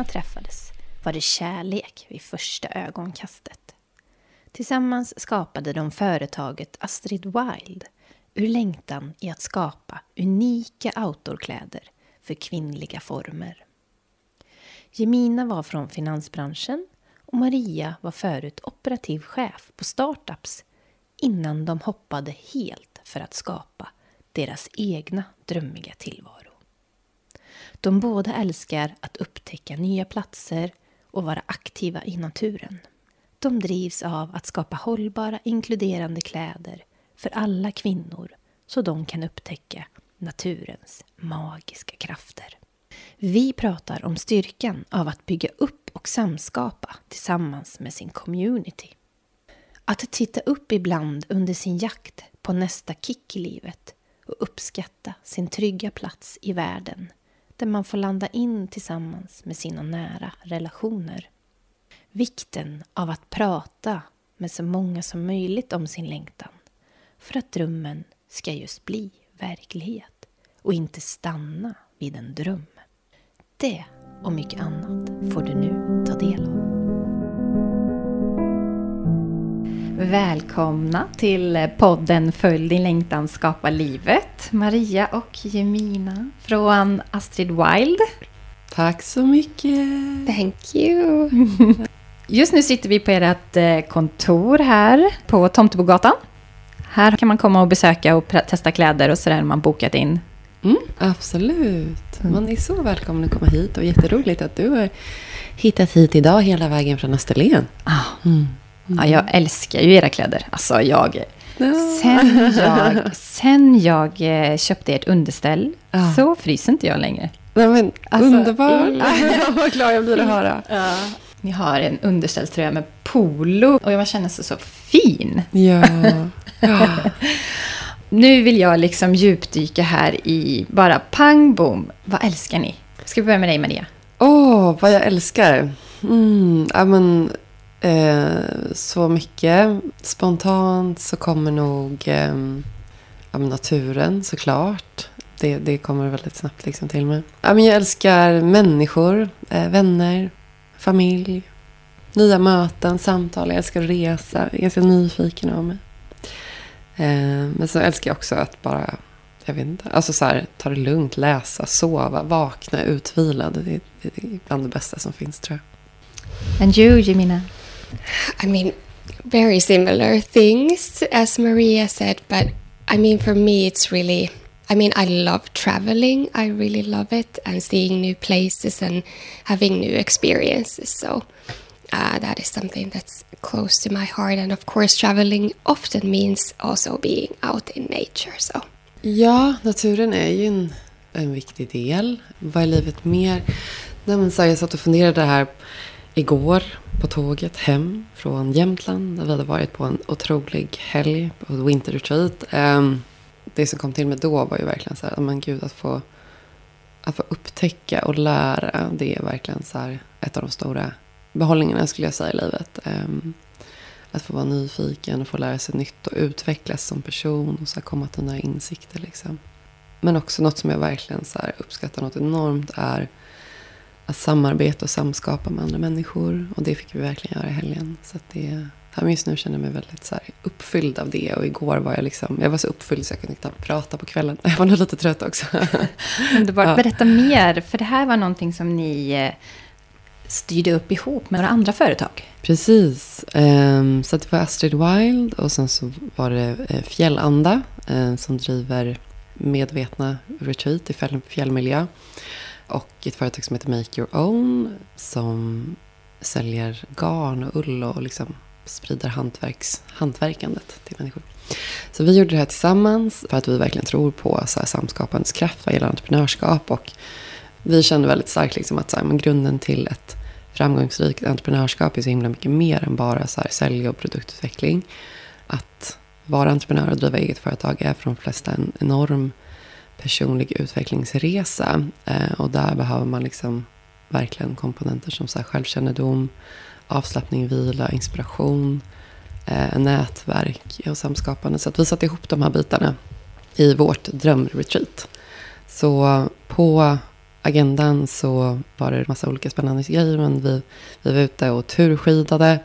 Och träffades var det kärlek vid första ögonkastet. Tillsammans skapade de företaget Astrid Wild ur längtan i att skapa unika outdoorkläder för kvinnliga former. Jemina var från finansbranschen och Maria var förut operativ chef på startups innan de hoppade helt för att skapa deras egna drömmiga tillvaro. De båda älskar att upptäcka nya platser och vara aktiva i naturen. De drivs av att skapa hållbara, inkluderande kläder för alla kvinnor så de kan upptäcka naturens magiska krafter. Vi pratar om styrkan av att bygga upp och samskapa tillsammans med sin community. Att titta upp ibland under sin jakt på nästa kick i livet och uppskatta sin trygga plats i världen där man får landa in tillsammans med sina nära relationer. Vikten av att prata med så många som möjligt om sin längtan för att drömmen ska just bli verklighet och inte stanna vid en dröm. Det och mycket annat får du nu ta del av. Välkomna till podden Följ din längtan, skapa livet. Maria och Jemina från Astrid Wild. Tack så mycket. Thank you. Just nu sitter vi på ert eh, kontor här på Tomtebogatan. Här kan man komma och besöka och testa kläder och sådär om man bokat in. Mm, absolut. Man är så välkommen att komma hit och jätteroligt att du har hittat hit idag hela vägen från Österlen. Ah. Mm. Ja, jag älskar ju era kläder. Alltså jag... Sen jag, sen jag eh, köpte ert underställ ja. så fryser inte jag längre. Nej, men, alltså, underbart! Mm. Vad glad jag blir att höra. Ja. Ni har en underställströja med polo och jag känner sig så fin. Ja. ja. nu vill jag liksom djupdyka här i bara pang bom. Vad älskar ni? Ska vi börja med dig Maria? Åh, oh, vad jag älskar? Mm, ja, men, Eh, så mycket. Spontant så kommer nog eh, ja, naturen såklart. Det, det kommer väldigt snabbt liksom till mig. Ja, men jag älskar människor, eh, vänner, familj, nya möten, samtal. Jag älskar att resa. Jag är ganska nyfiken av mig. Eh, men så älskar jag också att bara, jag vet inte, alltså så här, ta det lugnt, läsa, sova, vakna, utvilad. Det, är, det är bland det bästa som finns tror jag. And you, Jemina? I mean, very similar things as Maria said, but I mean, for me, it's really. I mean, I love traveling. I really love it and seeing new places and having new experiences. So uh, that is something that's close to my heart. And of course, traveling often means also being out in nature. So. Ja, naturen är ju en, en viktig del. Vad är livet mer? Nej, men så jag satt och funderade här igår på tåget hem från Jämtland. Där vi hade varit på en otrolig helg på Winter Retreat. Ehm, det som kom till mig då var ju verkligen så här, men gud att få, att få upptäcka och lära. Det är verkligen så här ett av de stora behållningarna skulle jag säga i livet. Ehm, att få vara nyfiken och få lära sig nytt och utvecklas som person och så komma till nya insikter. Liksom. Men också något som jag verkligen så uppskattar något enormt är att samarbeta och samskapa med andra människor. Och det fick vi verkligen göra i helgen. Så det, just nu känner jag mig väldigt så uppfylld av det. Och igår var jag liksom, jag var så uppfylld så jag kunde knappt prata på kvällen. Jag var nog lite trött också. Underbart. Ja. Berätta mer, för det här var någonting som ni eh, styrde upp ihop med några andra företag. Precis. Um, så det var Astrid Wild och sen så var det uh, Fjällanda uh, som driver medvetna retreat i fjäll, fjällmiljö. Och ett företag som heter Make Your Own som säljer garn och ull och liksom sprider hantverks, hantverkandet till människor. Så vi gjorde det här tillsammans för att vi verkligen tror på så här, samskapandets kraft vad gäller entreprenörskap. Och vi kände väldigt starkt liksom att så här, men grunden till ett framgångsrikt entreprenörskap är så himla mycket mer än bara så här, sälj och produktutveckling. Att vara entreprenör och driva eget företag är för de flesta en enorm personlig utvecklingsresa. Eh, och där behöver man liksom verkligen komponenter som så här, självkännedom, avslappning, vila, inspiration, eh, nätverk och samskapande. Så att vi satte ihop de här bitarna i vårt drömretreat. Så på agendan så var det en massa olika spännande grejer. Men vi, vi var ute och turskidade.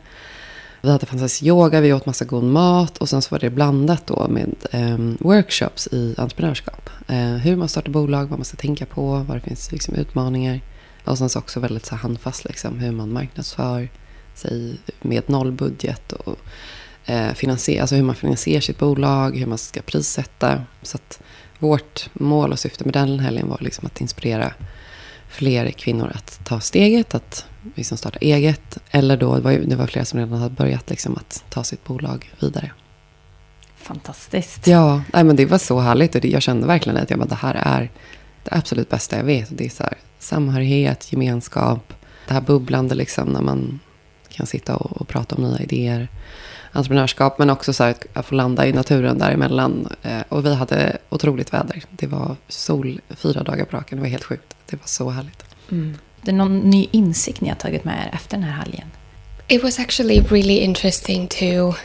Vi hade fantastisk yoga, vi åt massa god mat. Och sen så var det blandat då med eh, workshops i entreprenörskap. Eh, hur man startar bolag, vad man ska tänka på, vad det finns liksom, utmaningar. Och sen så också väldigt så handfast liksom, hur man marknadsför sig med nollbudget. Och eh, finansier, alltså hur man finansierar sitt bolag, hur man ska prissätta. Så att vårt mål och syfte med den helgen var liksom att inspirera fler kvinnor att ta steget, att liksom starta eget. Eller då, det var, det var flera som redan hade börjat liksom att ta sitt bolag vidare. Fantastiskt. Ja, nej, men det var så härligt. Och jag kände verkligen att jag bara, det här är det absolut bästa jag vet. Det är så här, samhörighet, gemenskap. Det här bubblande liksom när man kan sitta och, och prata om nya idéer entreprenörskap. Men också så här att få landa i naturen däremellan. Eh, och vi hade otroligt väder. Det var sol fyra dagar på raken. Det var helt sjukt. Det var så härligt. Mm. Det är någon ny insikt ni har tagit med er efter den här helgen? It was actually really interesting to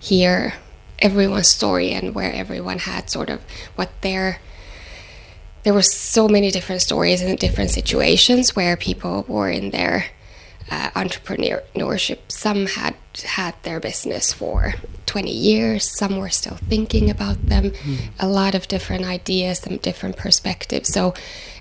hear everyone's story and where everyone had sort of what their there were so many different stories and different situations where people were in their uh, entrepreneurship. Some had had their business for 20 years, some were still thinking about them, mm. a lot of different ideas and different perspectives. So,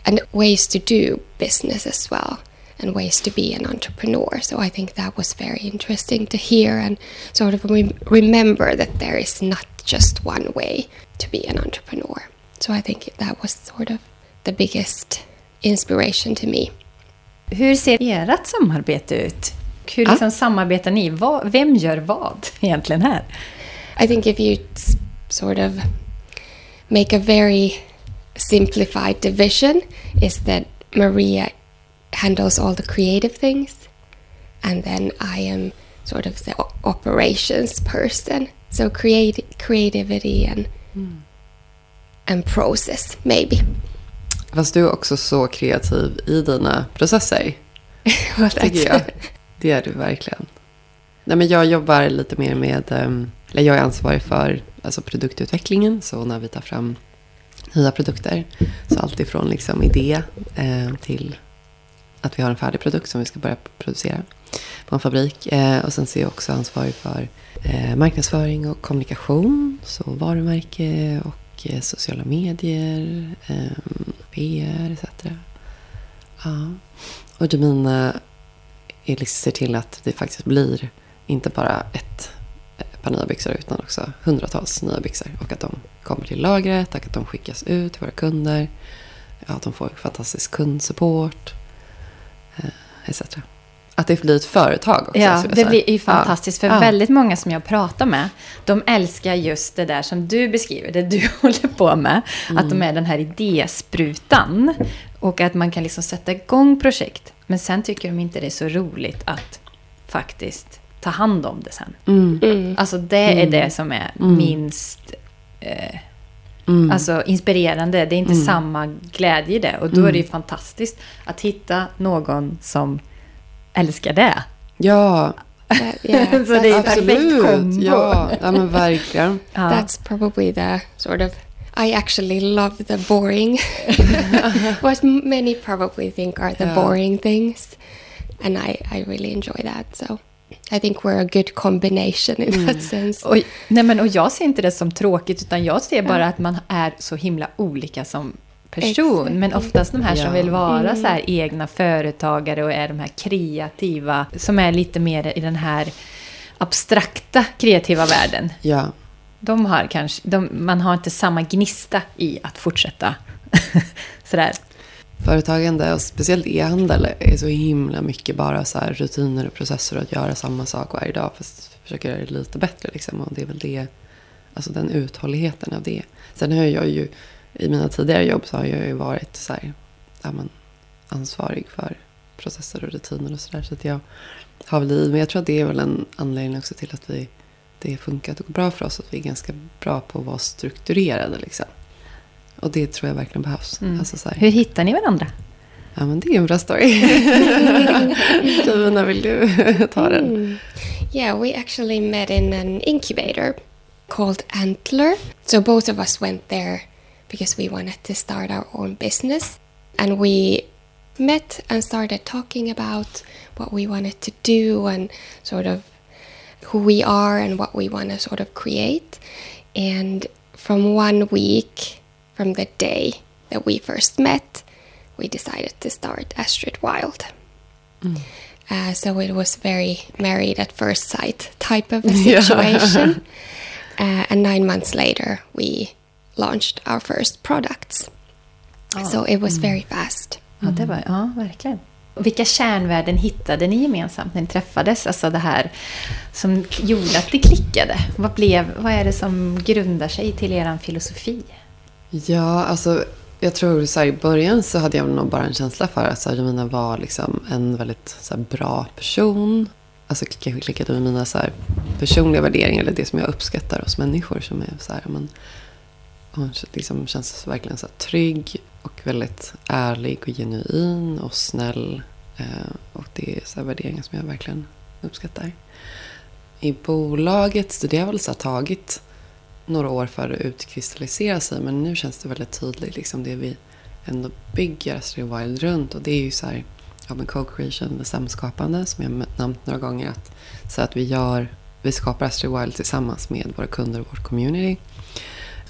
and ways to do business as well, and ways to be an entrepreneur. So, I think that was very interesting to hear and sort of re- remember that there is not just one way to be an entrepreneur. So, I think that was sort of the biggest inspiration to me. Hur ser ert samarbete ut? Hur liksom ah. samarbetar ni? Vem gör vad egentligen här? I think if you sort of make a very simplified division is that Maria handles all the creative things and then I am sort of the operations person. So create, creativity and, mm. and process maybe. Fast du är också så kreativ i dina processer. tycker jag. Det är du verkligen. Nej, men jag jobbar lite mer med, ehm, eller jag är ansvarig för alltså produktutvecklingen. Så när vi tar fram nya produkter. Så allt ifrån liksom idé eh, till att vi har en färdig produkt som vi ska börja producera på en fabrik. Eh, och sen så är jag också ansvarig för eh, marknadsföring och kommunikation. Så varumärke och Eh, sociala medier, eh, PR etc. Ja. Och Jemina ser till att det faktiskt blir inte bara ett eh, par nya byxor utan också hundratals nya byxor. Och att de kommer till lagret och att de skickas ut till våra kunder. Ja, att de får fantastisk kundsupport eh, etc att det blir ett företag också. Ja, det blir ju fantastiskt. Ja. För ja. väldigt många som jag pratar med, de älskar just det där som du beskriver, det du håller på med. Mm. Att de är den här idésprutan. Och att man kan liksom sätta igång projekt. Men sen tycker de inte det är så roligt att faktiskt ta hand om det sen. Mm. Mm. Alltså det är mm. det som är mm. minst eh, mm. alltså, inspirerande. Det är inte samma glädje i det. Och då är det ju fantastiskt att hitta någon som älskar det. Ja. Yeah, så det är perfekt kombo. Ja, ja men verkligen. That's probably the sort of I actually love the boring, what many probably think are the Yeah. boring things, and I I really enjoy that. So I think we're a good combination in that sense. Och, nej men, och jag ser inte det som tråkigt, utan jag ser bara att man är så himla olika som person. Exakt. Men oftast de här som Ja. vill vara Mm. så här egna företagare och är de här kreativa, som är lite mer i den här abstrakta kreativa världen. Ja, De har kanske, de, man har inte samma gnista i att fortsätta sådär företagande och speciellt e-handel är så himla mycket bara så här rutiner och processer och att göra samma sak varje dag fast försöka göra det lite bättre liksom. Och det är väl det, alltså den uthålligheten av det. Sen har jag ju, i mina tidigare jobb så har jag ju varit så här, ja, ansvarig för processer och rutiner och sådär. Så att jag har väl i, men jag tror att det är väl en anledning också till att vi, det har funkat och går bra för oss. Att vi är ganska bra på att vara strukturerade liksom. Och det tror jag verkligen behövs. Mm. Alltså så här, Hur hittar ni varandra? Ja, men det är en bra story. Davina, vill du ta den? Mm. Yeah, we actually met in an incubator called Antler. So both of us went there because we wanted to start our own business. And we met and started talking about what we wanted to do and sort of who we are and what we want to sort of create. And from one week from the day that we first met, we decided to start Astrid Wild. Uh, so it was very married at first sight type of a Yeah. situation. uh, and nine months later, we launched our first products. So it was very fast. Ja, det var, ja, verkligen. Vilka kärnvärden hittade ni gemensamt när ni träffades? Alltså det här som gjorde att det klickade. Vad, blev, vad är det som grundar sig till er filosofi? Ja, alltså jag tror så här, i början så hade jag nog bara en känsla för att så var liksom en väldigt så här, bra person. Alltså kanske klickade med mina så här, personliga värderingar eller det som jag uppskattar hos människor som är så här, men, hon liksom känns verkligen så här, trygg och väldigt ärlig och genuin och snäll. Eh, och det är så här, värderingar som jag verkligen uppskattar. I bolaget, så det har väl så här, tagit några år för att utkristallisera sig. Men nu känns det väldigt tydligt, liksom det vi ändå bygger alltså Astrid Wild runt. Och det är ju så här, ja men co-creation, samskapande som jag nämnt några gånger. Att, så att vi gör, vi skapar Astrid Wild tillsammans med våra kunder och vårt community.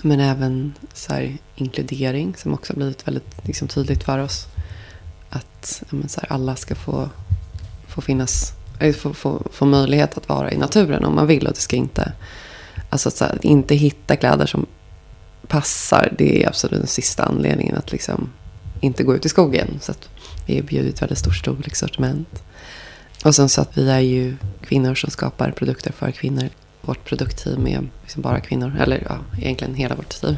Men även så här, inkludering som också har blivit väldigt liksom, tydligt för oss. Att ja, men så här, alla ska få, få finnas, äh, få, få, få möjlighet att vara i naturen om man vill. Och det ska inte Alltså att så här, inte hitta kläder som passar. Det är absolut den sista anledningen att liksom inte gå ut i skogen. Så att vi erbjuder ett väldigt stort storlekssortiment. Och sen så att vi är ju kvinnor som skapar produkter för kvinnor. Vårt produktteam är liksom bara kvinnor. Eller ja, egentligen hela vårt team.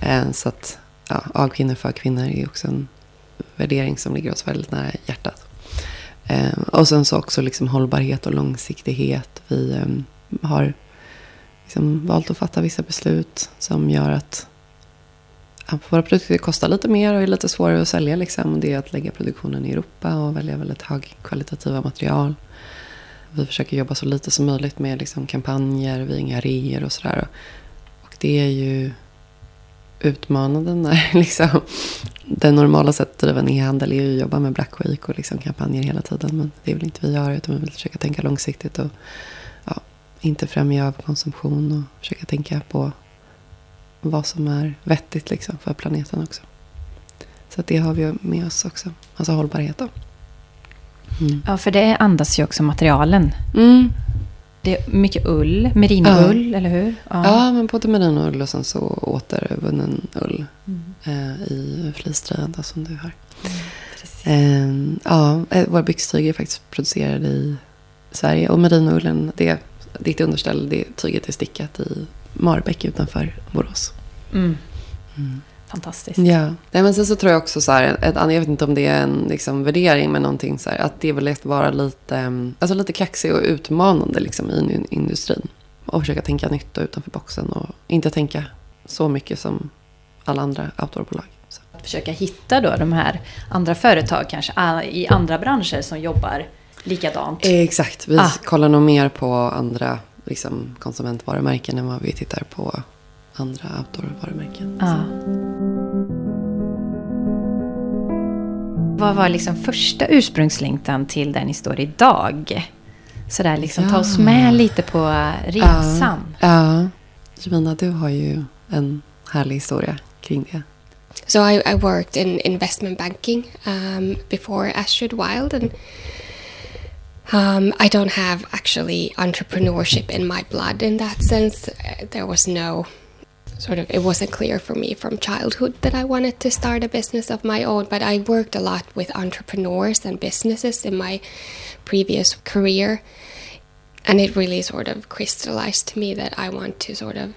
Eh, så att ja, av kvinnor för kvinnor är också en värdering som ligger oss väldigt nära hjärtat. Eh, och sen så också liksom hållbarhet och långsiktighet. Vi eh, har liksom valt att fatta vissa beslut som gör att våra produkter kostar lite mer och är lite svårare att sälja. Liksom. Det är att lägga produktionen i Europa och välja väldigt högkvalitativa material. Vi försöker jobba så lite som möjligt med liksom, kampanjer, vi har inga reor och sådär. Och det är ju utmanande när liksom, det normala sättet att driva en e-handel är ju att jobba med Black Week och liksom kampanjer hela tiden. Men det vill inte vi göra utan vi vill försöka tänka långsiktigt och inte främja överkonsumtion och försöka tänka på vad som är vettigt liksom för planeten också. Så det har vi med oss också. Alltså hållbarhet då. Mm. Ja, för det andas ju också materialen. Mm. Det är mycket ull, merinoull, eller hur? Ja. men både merinoull och sen så återvunnen ull Mm. eh, i fleecetröjan som du har. Precis. Eh, ja, våra byxtyger är faktiskt producerade i Sverige. Och merinullen, det, ditt underställ, det tyget är stickat i Marbäck utanför Borås. Mm. Mm. Fantastiskt. Ja. Nej, men sen så tror jag också så här, ett, jag vet inte om det är en liksom, värdering, men någonting så här, att det är väl att vara lite, mm, alltså lite kaxig och utmanande liksom, i in- industrin. Och försöka tänka nytt och utanför boxen och inte tänka så mycket som alla andra outdoorbolag. Så. Att försöka hitta då de här andra företag kanske i andra branscher som jobbar likadant. Exakt, vi Ah. kollar nog mer på andra liksom, konsumentvarumärken än vad vi tittar på andra outdoor-varumärken. Ja. Vad var liksom första ursprungslängtan till där ni står idag? Så där liksom, ta oss Ja. med lite på resan. Ja. ja. Jemina, du har ju en härlig historia kring det. So I, I worked in investment banking um, before Astrid Wild, and um, I don't have actually entrepreneurship in my blood in that sense. Uh, There was no sort of it wasn't clear for me from childhood that I wanted to start a business of my own, but I worked a lot with entrepreneurs and businesses in my previous career. And it really sort of crystallized to me that I want to sort of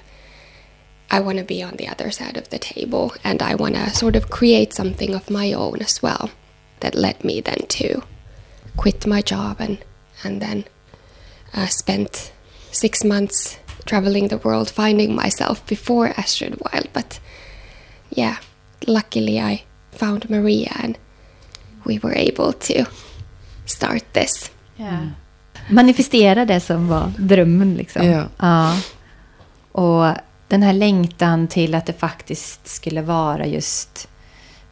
I want to be on the other side of the table and I want to sort of create something of my own as well. That led me then to quit my job and and then uh, spent six months traveling the world finding myself before Astrid Wild. But yeah, luckily I found Maria and we were able to start this. Ja. Manifestera det som var drömmen liksom. Ja. ja. Och den här längtan till att det faktiskt skulle vara just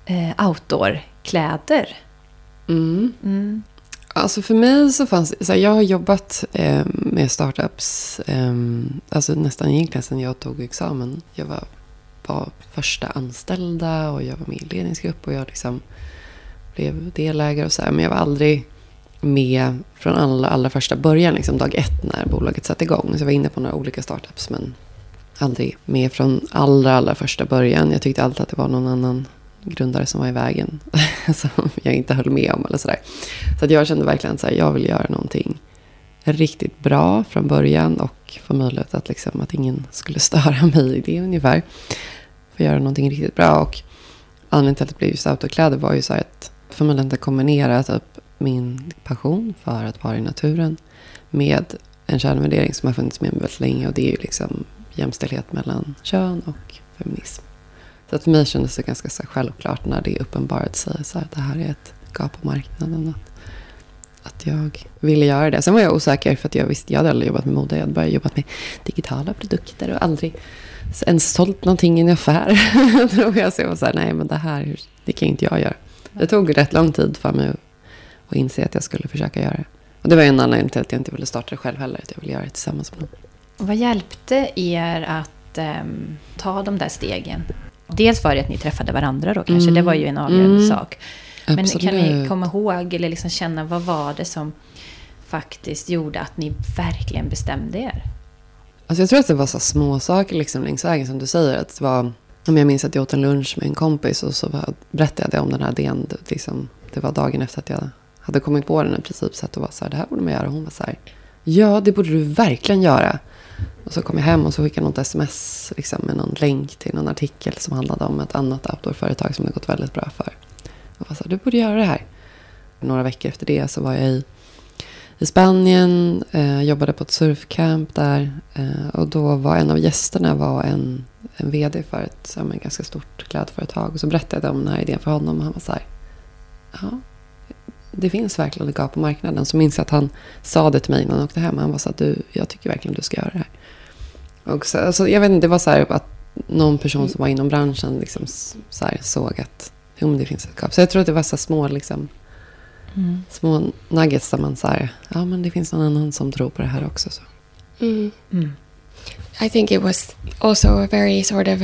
eh, outdoor-kläder. Mm. Mm. Alltså för mig så fanns så här, jag har jobbat eh, med startups eh, alltså nästan egentligen sedan jag tog examen. Jag var, var första anställda och jag var med i ledningsgrupp och jag liksom blev delägare och så här. Men jag var aldrig med från allra, allra första början, liksom dag ett när bolaget satte igång. Så jag var inne på några olika startups men aldrig med från allra, allra första början. Jag tyckte alltid att det var någon annan grundare som var i vägen. som jag inte höll med om eller sådär. Så att jag kände verkligen att jag vill göra någonting riktigt bra från början och få möjlighet att, liksom, att ingen skulle störa mig i det ungefär. Få göra någonting riktigt bra och anledningen till att det blev just autokläder var ju så här att få möjligheten att kombinera typ min passion för att vara i naturen med en kärnvärdering som har funnits med mig väldigt länge och det är ju liksom jämställdhet mellan kön och feminism. Så att för mig kändes det ganska så självklart när det uppenbarade sig så här, att det här är ett gap på marknaden. Att, att jag ville göra det. Sen var jag osäker för att jag visste, jag hade aldrig jobbat med mode. Jag hade bara jobbat med digitala produkter och aldrig ens sålt någonting i en affär. tror jag. Så jag var så här, nej men det här, det kan inte jag göra. Det tog rätt lång tid för mig att, inse att jag skulle försöka göra det. Och det var en anledning till att jag inte ville starta det själv heller. Att jag ville göra det tillsammans med någon. Vad hjälpte er att ehm, ta de där stegen? Dels var det att ni träffade varandra då kanske, Mm. det var ju en avgörande Mm. sak. Men kan ni Absolut. komma ihåg eller liksom känna vad var det som faktiskt gjorde att ni verkligen bestämde er? Alltså jag tror att det var så små saker liksom längs vägen som du säger. Att det var, om jag minns att jag åt en lunch med en kompis och så var, berättade jag om den här idén. Det- Liksom, det var dagen efter att jag hade kommit på den i princip. Så att det var så här, det här borde man göra. Och hon var så här, ja det borde du verkligen göra. Och så kom jag hem och så skickade något sms liksom, med någon länk till någon artikel som handlade om ett annat outdoorföretag som det gått väldigt bra för. Och jag sa du borde göra det här. Några veckor efter det så var jag i i Spanien, eh, jobbade på ett surfcamp där. Eh, och då var en av gästerna var en, en vd för ett ja, men ganska stort klädföretag. Och så berättade jag om den här idén för honom och han var så här. Ja, det finns verkligen ett gap på marknaden. Så minns jag att han sa det till mig när han åkte hem. Han var så att du, jag tycker verkligen du ska göra det här. Och så, alltså, jag vet inte, det var så här att någon person som var inom branschen liksom så här, såg att jo, men det finns ett gap. Så jag tror att det var så här små liksom, små nuggets där man säger ja men det finns någon annan som tror på det här också. Så. Mm. Mm. I think it was also a very sort of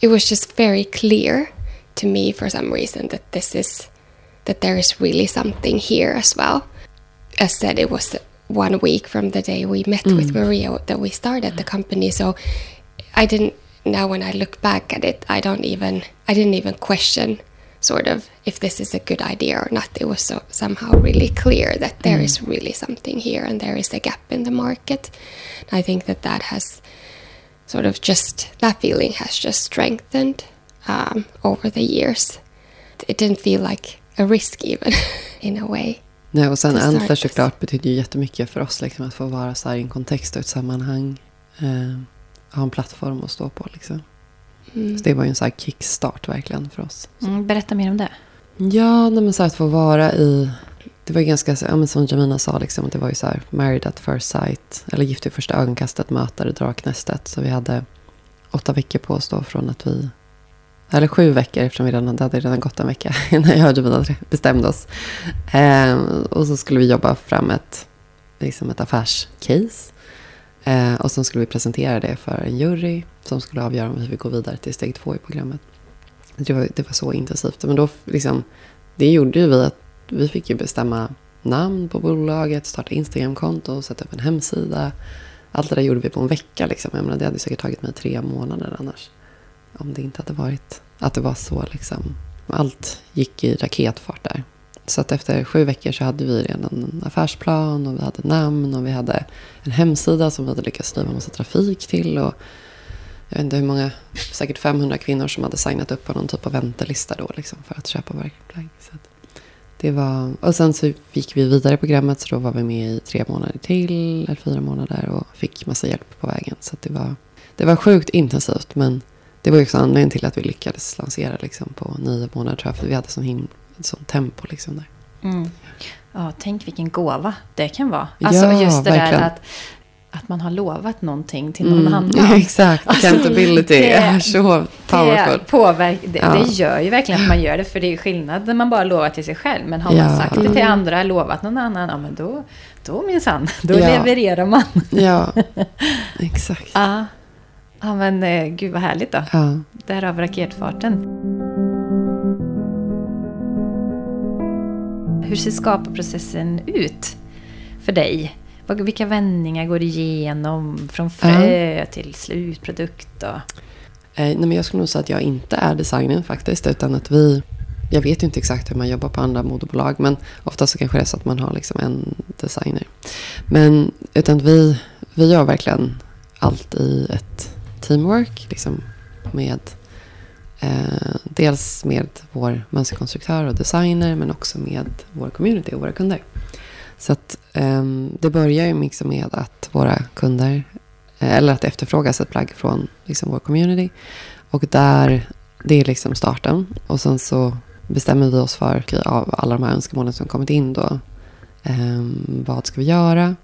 it was just very clear to me for some reason that this is that there is really something here as well. As said, it was one week from the day we met with Maria that we started the company. So I didn't now when I look back at it, I don't even I didn't even question sort of if this is a good idea or not. It was so somehow really clear that there is really something here and there is a gap in the market. I think that that has sort of just that feeling has just strengthened um, over the years. It didn't feel like a risk even in a way. Nej, och sen Antler såklart betyder ju jättemycket för oss. Liksom, att få vara så här i en kontext och ett sammanhang. Eh, ha en plattform att stå på. Liksom. Mm. Så det var ju en så här kickstart verkligen för oss. Mm, berätta mer om det. Ja, nej, men så här att få vara i... Det var ju ganska, ja, men som Jamina sa, liksom, att det var ju så här married at first sight. Eller gift vid första ögonkastet möter draknästet. Så vi hade åtta veckor på oss då från att vi... Eller sju veckor eftersom vi redan, det hade redan gått en vecka innan jag och Jovina bestämde oss. Eh, och så skulle vi jobba fram ett, liksom ett affärscase. Eh, och sen skulle vi presentera det för en jury som skulle avgöra om vi fick gå vidare till steg två i programmet. Det var, det var så intensivt. Men då liksom, det gjorde ju vi att vi fick ju bestämma namn på bolaget, starta Instagramkonto, sätta upp en hemsida. Allt det där gjorde vi på en vecka. Liksom. Jag menar, det hade säkert tagit mig tre månader annars. Om det inte hade varit att det var så. Liksom. Allt gick i raketfart där. Så att efter sju veckor så hade vi redan en affärsplan och vi hade namn och vi hade en hemsida som vi hade lyckats skriva massa trafik till. Och jag vet inte hur många, säkert 500 kvinnor som hade signat upp på någon typ av väntelista då liksom, för att köpa verkplagg. Så det var, och sen så gick vi vidare i programmet så då var vi med i tre månader till, eller fyra månader och fick massa hjälp på vägen. Så det, var, det var sjukt intensivt men det var också anledningen till att vi lyckades lansera liksom, på nio månader tror jag, för vi hade sån him sånt tempo liksom där. Mm. Ja, tänk vilken gåva det kan vara. Alltså ja, just det verkligen. där att att man har lovat någonting till någon mm, annan. Exakt, alltså, accountability det, är så powerful. Det, påverk, det, ja. det, gör ju verkligen att man gör det, för det är skillnad när man bara lovar till sig själv. Men har man ja. sagt det till andra, lovat någon annan, ja men då, då minsann, då ja. levererar man. Ja, exakt. Ja. ja, men eh, gud vad härligt då. Ja. Därav raketfarten. Hur ser skaparprocessen ut för dig? vilka vändningar går det igenom från frö uh. till slutprodukt? Och... Eh, nej, men jag skulle nog säga att jag inte är designen faktiskt. Utan att vi... Jag vet ju inte exakt hur man jobbar på andra modebolag. Men ofta så kanske det är så att man har liksom en designer. Men utan vi, vi gör verkligen allt i ett teamwork. Liksom med, eh, dels med vår mönsterkonstruktör och designer. Men också med vår community och våra kunder. Så att, eh, det börjar ju liksom med att våra kunder, eh, eller att det efterfrågas ett plagg från liksom vår community. Och där, det är liksom starten. Och sen så bestämmer vi oss för, okay, av alla de här önskemålen som kommit in då, ehm, vad ska vi göra?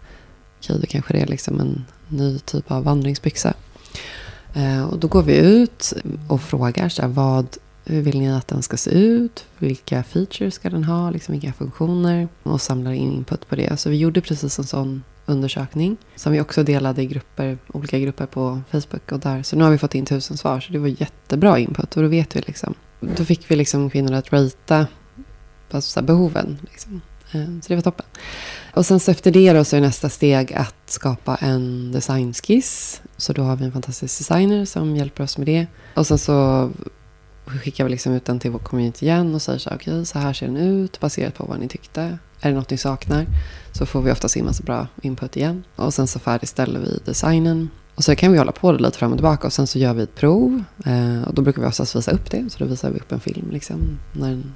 Okej, okay, då kanske det är liksom en ny typ av vandringsbyxa. Eh, och då går vi ut och frågar så här, vad hur vill ni att den ska se ut? Vilka features ska den ha? Liksom vilka funktioner? Och samlar in input på det. Så vi gjorde precis en sån undersökning. Som vi också delade i grupper, olika grupper på Facebook. Och där. Så nu har vi fått in tusen svar. Så det var jättebra input. Och då vet vi liksom. Då fick vi liksom kvinnor att ratea alltså behoven. Liksom. Eh, så det var toppen. Och sen så efter det då så är nästa steg att skapa en designskiss. Så då har vi en fantastisk designer som hjälper oss med det. Och sen så skickar vi liksom ut den till vår community igen och säger så här, okej, okay, så här ser den ut baserat på vad ni tyckte. Är det något ni saknar så får vi oftast in massa bra input igen. Och sen så färdigställer vi designen. Och så kan vi hålla på det lite fram och tillbaka och sen så gör vi ett prov. Eh, och då brukar vi oftast visa upp det. Så då visar vi upp en film liksom, när en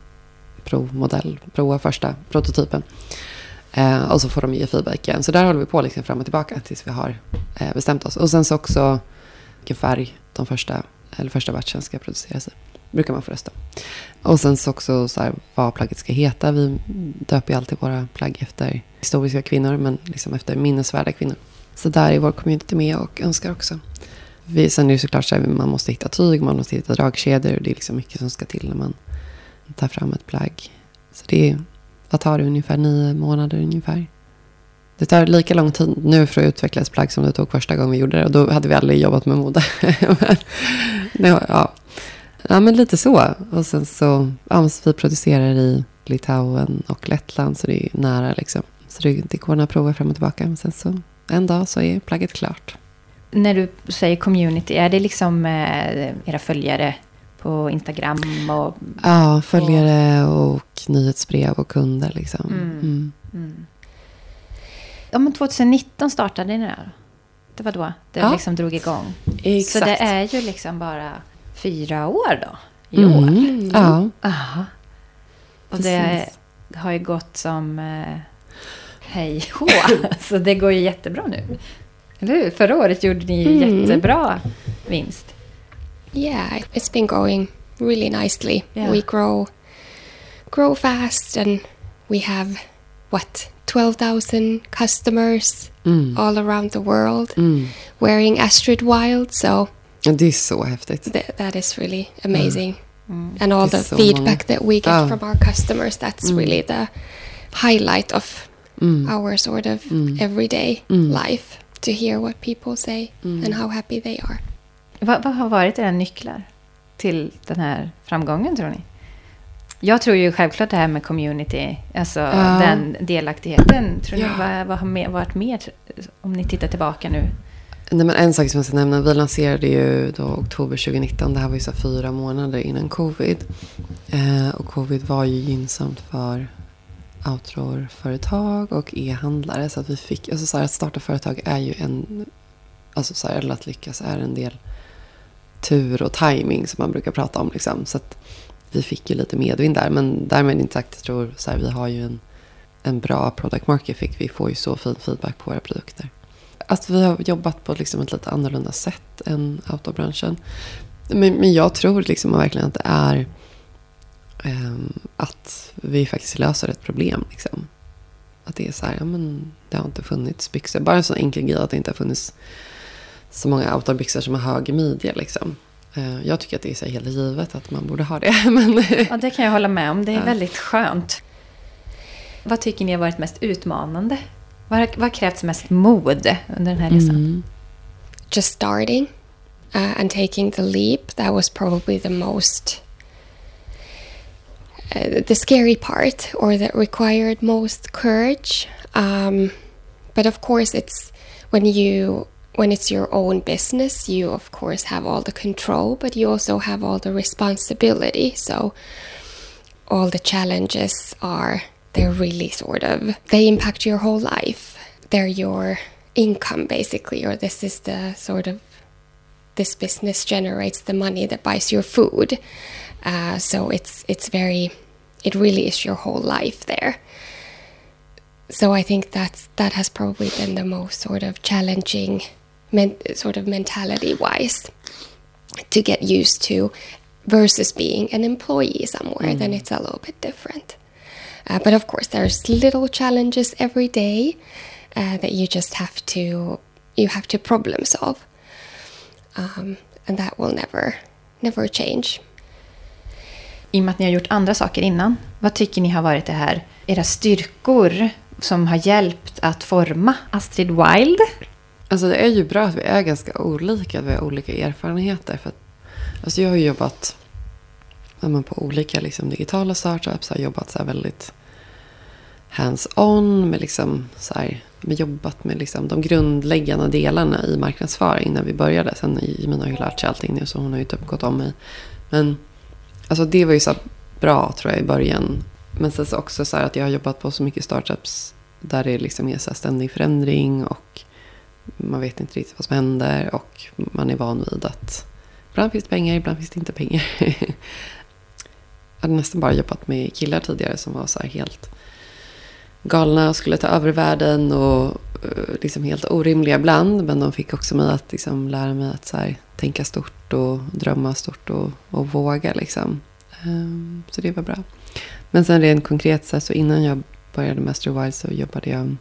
provmodell provar första prototypen. Eh, och så får de ge feedback igen. Så där håller vi på liksom fram och tillbaka tills vi har eh, bestämt oss. Och sen så också vilken färg de första, eller första batchen ska produceras i brukar man få rösta. Och sen så också så här, vad plagget ska heta. Vi döper ju alltid våra plagg efter historiska kvinnor, men liksom efter minnesvärda kvinnor. Så där är vår community med och önskar också. Vi, sen är det såklart så här, man måste hitta tyg, man måste hitta dragkedjor. Det är liksom mycket som ska till när man tar fram ett plagg. Så det är, vad tar det, ungefär nio månader ungefär. Det tar lika lång tid nu för att utveckla ett plagg som det tog första gången vi gjorde det. Och då hade vi aldrig jobbat med mode. men, ja, Ja, men lite så. Och sen så, ja, vi producerar i Litauen och Lettland, så det är nära liksom. Så det, det går några prover fram och tillbaka. Men sen så, en dag så är plagget klart. När du säger community, är det liksom eh, era följare på Instagram? Och, ja, följare och, och nyhetsbrev och kunder liksom. Mm. Mm. Mm. Ja, men 2019 startade ni där. Det var då det ja. liksom drog igång. Exakt. Så det är ju liksom bara fyra år då, i mm. år. Ja. Aha. Och Precis. det har ju gått som eh, hej hå. Så det går ju jättebra nu. Eller hur? Förra året gjorde ni mm. jättebra vinst. Yeah, it's been going really nicely. Yeah. We grow, grow fast and we have what 12,000 customers mm. all around the world mm. wearing Astrid Wild. So Det är så häftigt. Th- that is really amazing. Mm. And all the feedback that we get Ja. from our customers, that's Mm. really the highlight of Mm. our sort of Mm. everyday Mm. life to hear what people say Mm. and how happy they are. Vad, vad har varit era nycklar till den här framgången tror ni? Jag tror ju självklart det här med community, alltså Ja. den delaktigheten. Tror ni, Ja. vad, vad har mer, varit mer, om ni tittar tillbaka nu? Nej, men en sak som jag ska nämna. Vi lanserade ju då oktober 2019. Det här var ju så fyra månader innan covid. Eh, och covid var ju gynnsamt för outdoor-företag och e-handlare. Så att vi fick, alltså så här, att starta företag är ju en, alltså så här, eller att lyckas är en del tur och timing som man brukar prata om. Liksom. Så att vi fick ju lite medvind där. Men därmed inte sagt, jag tror så här, vi har ju en, en bra product market fit. Vi får ju så fin feedback på våra produkter. Att vi har jobbat på liksom ett lite annorlunda sätt än autobranschen. Men, men jag tror liksom verkligen att det är ehm, att vi faktiskt löser ett problem. Liksom. Att det är så här, ja men det har inte funnits byxor. Bara en sån enkel grej att det inte har funnits så många outdoorbyxor som har hög midja. Liksom. Eh, jag tycker att det är så helt givet att man borde ha det. Men, Ja, det kan jag hålla med om. Det är Ja. väldigt skönt. Vad tycker ni har varit mest utmanande? Vad har, vad har krävts mest mod under den här resan? Mm. Just starting uh, and taking the leap, that was probably the most. Uh, the scary part, or that required most courage. Um, but of course, it's when you when it's your own business, you of course have all the control, but you also have all the responsibility. So all the challenges are they're really sort of they impact your whole life. They're your income basically, or this is the sort of this business generates the money that buys your food. Uh, so it's it's very it really is your whole life there. So I think that's that has probably been the most sort of challenging, sort of mentality wise, to get used to, versus being an employee somewhere. Then it's a little bit different. Uh, but of course, there's little challenges every day uh, that you just have to you have to problem solve, um, and that will never never change. I och med att ni har gjort andra saker innan, vad tycker ni har varit det här, era styrkor som har hjälpt att forma Astrid Wild? Alltså det är ju bra att vi är ganska olika, att vi har olika erfarenheter. För att, alltså jag har ju jobbat ja, på olika liksom, digitala startups, har jobbat så här väldigt hands-on med, liksom, så här, med jobbat med liksom, de grundläggande delarna i marknadsföring när vi började. Sen Jimin har ju lärt sig allting nu så hon har ju typ gått om mig. Men alltså, det var ju så här bra tror jag i början. Men sen så också så här att jag har jobbat på så mycket startups där det liksom är så här ständig förändring och man vet inte riktigt vad som händer och man är van vid att ibland finns det pengar, ibland finns det inte pengar. jag hade nästan bara jobbat med killar tidigare som var så här helt galna och skulle ta över världen och eh, liksom helt orimliga ibland. Men de fick också mig att liksom lära mig att så här, tänka stort och drömma stort och, och våga. Liksom. Ehm, så det var bra. Men sen rent konkret så, här, så innan jag började med Astro Wild så jobbade jag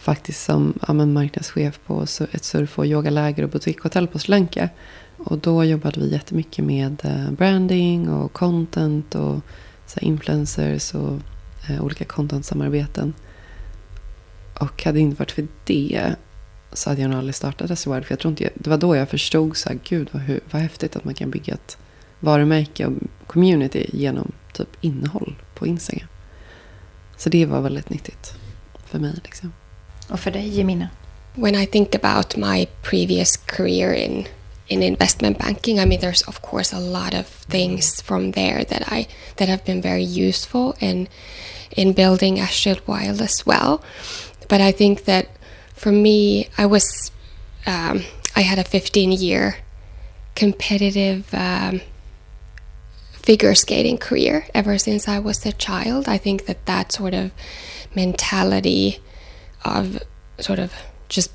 faktiskt som ja, men marknadschef på ett surf och yogaläger och boutiquehotell på Sri Lanka. Och då jobbade vi jättemycket med eh, branding och content och så här, influencers och eh, olika content-samarbeten. Och hade det inte varit för det så hade jag nog aldrig startat Reservoir. För jag tror inte, jag- det var då jag förstod så här, gud vad, hur, vad häftigt att man kan bygga ett varumärke och community genom typ innehåll på Instagram. Så det var väldigt nyttigt för mig. Liksom. Och för dig, Jemina? when I think about my previous career in in investment banking, I mean, there's of course a lot of things from there that I that have been very useful in in building Astrid Wild as well. But I think that for me, I was um, I had a 15 year competitive. Um, figure skating career ever since I was a child. I think that that sort of mentality of sort of just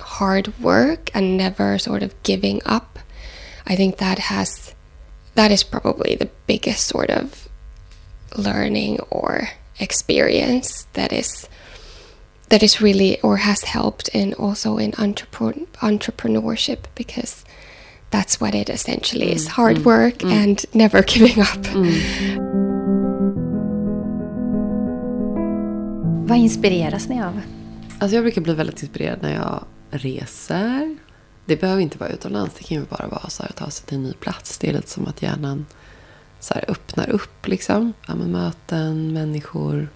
hard work and never sort of giving up. I think that has that is probably the biggest sort of learning or experience that is that is really or has helped in also in entrepreneur, entrepreneurship because that's what it essentially is mm, hard mm, work mm. and never giving up. Vad inspireras ni av? Alltså jag brukar bli väldigt inspirerad när jag reser. Det behöver inte vara utomlands. Det kan ju bara vara så här att ta sig till en ny plats. Det är lite som att hjärnan så här öppnar upp. Liksom. Ja, möten, människor.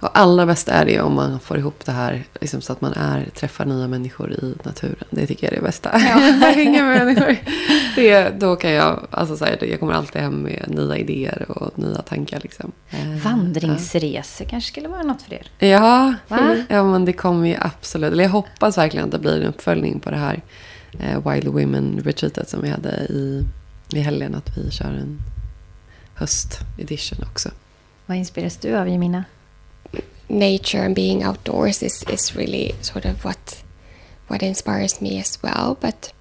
Och allra bäst är det om man får ihop det här liksom, så att man är, träffar nya människor i naturen. Det tycker jag är det bästa. Ja. Hänga med människor. Det, då kan jag, alltså, så här, jag kommer alltid hem med nya idéer och nya tankar. Liksom. Eh, Vandringsresor kanske skulle vara något för er? Ja, Va? ja men det kommer ju absolut. Eller jag hoppas verkligen att det blir en uppföljning på det här eh, Wild Women retreatet som vi hade i, i helgen. Att vi kör en höst-edition också. Vad inspireras du av, Jemina? Nature and being outdoors is, is really sort of what what inspires me as well. But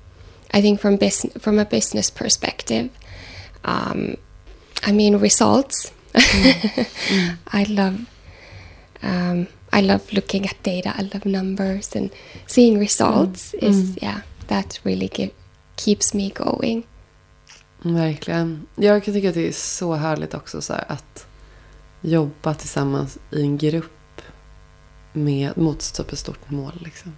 I think from business from a business perspective, um, I mean results. I love um, I love looking at data. I love numbers and seeing results is yeah that really give, keeps me going. Verkligen. Jag kan tycka att det är så härligt också så här, att jobba tillsammans i en grupp med, mot ett stort mål. Liksom.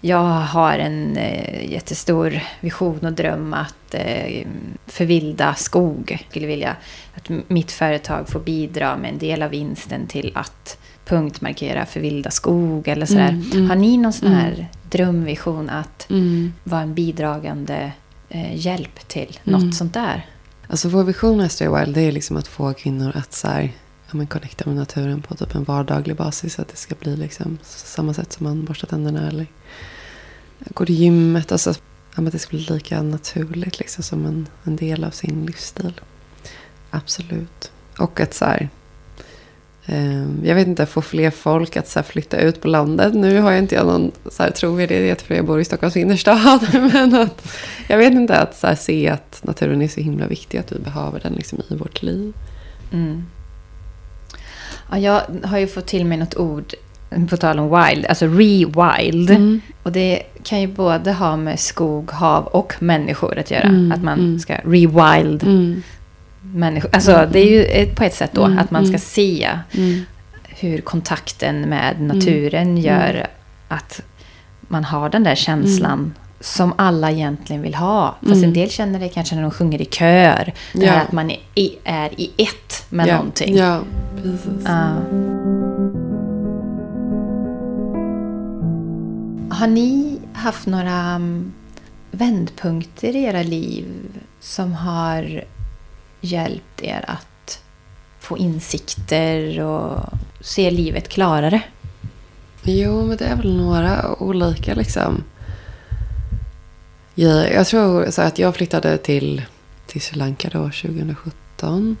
Jag har en eh, jättestor vision och dröm att eh, förvilda skog. Jag skulle vilja att mitt företag får bidra med en del av vinsten till att punktmarkera förvilda skog eller sådär. Mm, mm, har ni någon sån här mm. drömvision att Mm. vara en bidragande eh, hjälp till Mm. något sånt där? Alltså vår vision med Stay Wild det är liksom att få kvinnor att så här, ja, men connecta med naturen på typ en vardaglig basis. Att det ska bli liksom samma sätt som man borstar tänderna eller går till gymmet. Alltså, ja, men att det ska bli lika naturligt liksom, som en, en del av sin livsstil. Absolut. Och att så här, ehm, jag vet inte, få fler folk att så här, flytta ut på landet. Nu har jag inte jag någon så här, trovärdighet för jag bor i Stockholms innerstad. Men att, jag vet inte, att så här, se att naturen är så himla viktig. Att vi behöver den liksom, i vårt liv. Mm. Ja, jag har ju fått till mig något ord, på tal om wild, alltså re-wild. Mm. Och det kan ju både ha med skog, hav och människor att göra. Mm, Att man mm. ska re-wild Mm. människor. Alltså det är ju ett- på ett sätt då Mm, att man ska mm. se Mm. hur kontakten med naturen gör att man har den där känslan som alla egentligen vill ha. Fast Mm. en del känner det kanske när de sjunger i kör. Det Ja. här att man är i, är i ett med ja. någonting. Ja, precis. Ja. Har ni haft några mm, vändpunkter i era liv som har hjälpt er att få insikter och se livet klarare? Jo, men det är väl några olika liksom. Jag, jag tror så att jag flyttade till, till Sri Lanka då 2017. Um,